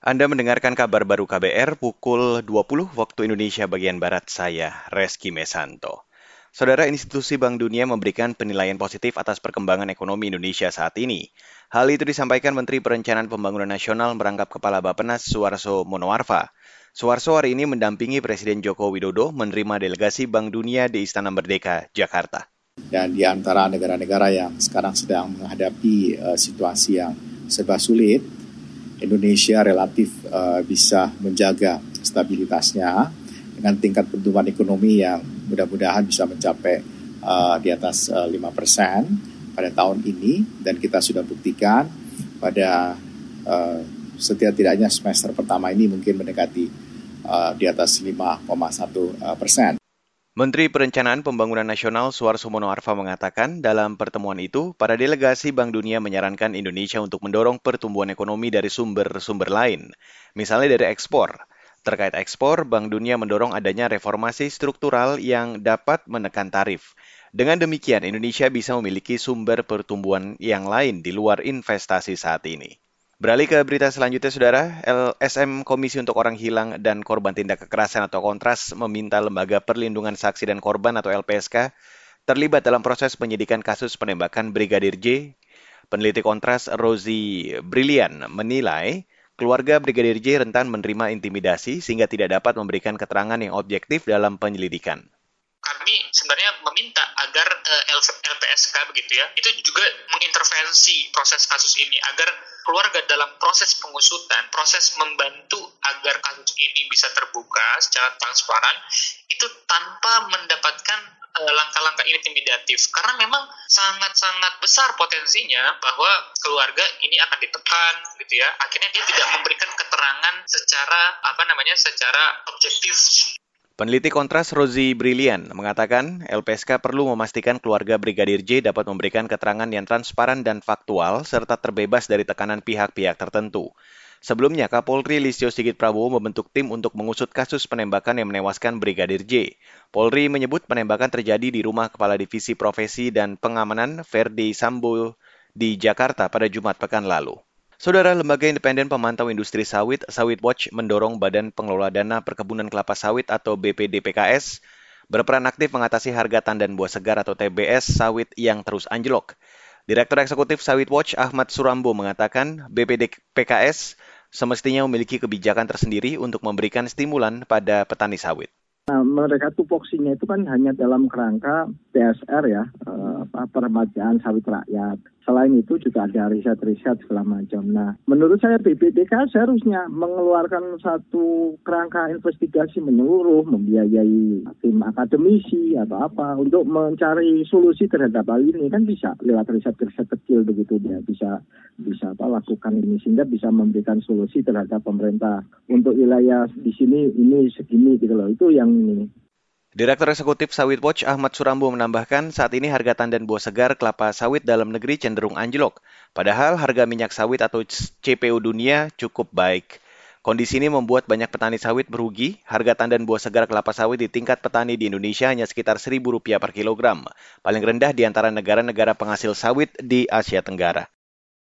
Anda mendengarkan kabar baru KBR pukul 20 waktu Indonesia bagian Barat saya, Reski Mesanto. Saudara institusi Bank Dunia memberikan penilaian positif atas perkembangan ekonomi Indonesia saat ini. Hal itu disampaikan Menteri Perencanaan Pembangunan Nasional merangkap Kepala Bapenas Suarso Monoarfa. Suarso hari ini mendampingi Presiden Joko Widodo menerima delegasi Bank Dunia di Istana Merdeka, Jakarta. Dan di antara negara-negara yang sekarang sedang menghadapi uh, situasi yang serba sulit, Indonesia relatif uh, bisa menjaga stabilitasnya dengan tingkat pertumbuhan ekonomi yang mudah-mudahan bisa mencapai uh, di atas uh, 5% pada tahun ini dan kita sudah buktikan pada uh, setidak-tidaknya semester pertama ini mungkin mendekati uh, di atas 5,1 persen. Menteri Perencanaan Pembangunan Nasional Suarso Monoarfa mengatakan dalam pertemuan itu, para delegasi Bank Dunia menyarankan Indonesia untuk mendorong pertumbuhan ekonomi dari sumber-sumber lain, misalnya dari ekspor. Terkait ekspor, Bank Dunia mendorong adanya reformasi struktural yang dapat menekan tarif. Dengan demikian, Indonesia bisa memiliki sumber pertumbuhan yang lain di luar investasi saat ini. Beralih ke berita selanjutnya, Saudara. LSM Komisi untuk Orang Hilang dan Korban Tindak Kekerasan atau Kontras meminta Lembaga Perlindungan Saksi dan Korban atau LPSK terlibat dalam proses penyidikan kasus penembakan Brigadir J. Peneliti Kontras Rosie Brilian menilai keluarga Brigadir J rentan menerima intimidasi sehingga tidak dapat memberikan keterangan yang objektif dalam penyelidikan kami sebenarnya meminta agar uh, eh, LPSK begitu ya itu juga mengintervensi proses kasus ini agar keluarga dalam proses pengusutan, proses membantu agar kasus ini bisa terbuka secara transparan itu tanpa mendapatkan eh, langkah-langkah intimidatif. Karena memang sangat-sangat besar potensinya bahwa keluarga ini akan ditekan gitu ya. Akhirnya dia tidak memberikan keterangan secara apa namanya secara objektif Peneliti Kontras Rozi Brilian mengatakan LPSK perlu memastikan keluarga Brigadir J dapat memberikan keterangan yang transparan dan faktual serta terbebas dari tekanan pihak-pihak tertentu. Sebelumnya, Kapolri Listio Sigit Prabowo membentuk tim untuk mengusut kasus penembakan yang menewaskan Brigadir J. Polri menyebut penembakan terjadi di rumah Kepala Divisi Profesi dan Pengamanan Verdi Sambo di Jakarta pada Jumat pekan lalu. Saudara Lembaga Independen Pemantau Industri Sawit, Sawit Watch mendorong Badan Pengelola Dana Perkebunan Kelapa Sawit atau BPDPKS berperan aktif mengatasi harga tandan buah segar atau TBS sawit yang terus anjlok. Direktur Eksekutif Sawit Watch Ahmad Surambo mengatakan BPDPKS semestinya memiliki kebijakan tersendiri untuk memberikan stimulan pada petani sawit. Nah, mereka tupoksinya itu kan hanya dalam kerangka PSR ya, eh, peremajaan sawit rakyat. Selain itu juga ada riset-riset segala macam. Nah, menurut saya BPDK seharusnya mengeluarkan satu kerangka investigasi menyeluruh, membiayai tim akademisi atau apa untuk mencari solusi terhadap hal ini kan bisa lewat riset-riset kecil begitu dia bisa bisa apa lakukan ini sehingga bisa memberikan solusi terhadap pemerintah untuk wilayah di sini ini segini gitu loh itu yang ini Direktur Eksekutif Sawit Watch Ahmad Surambo menambahkan saat ini harga tandan buah segar kelapa sawit dalam negeri cenderung anjlok. Padahal harga minyak sawit atau CPO dunia cukup baik. Kondisi ini membuat banyak petani sawit merugi. Harga tandan buah segar kelapa sawit di tingkat petani di Indonesia hanya sekitar Rp1.000 per kilogram. Paling rendah di antara negara-negara penghasil sawit di Asia Tenggara.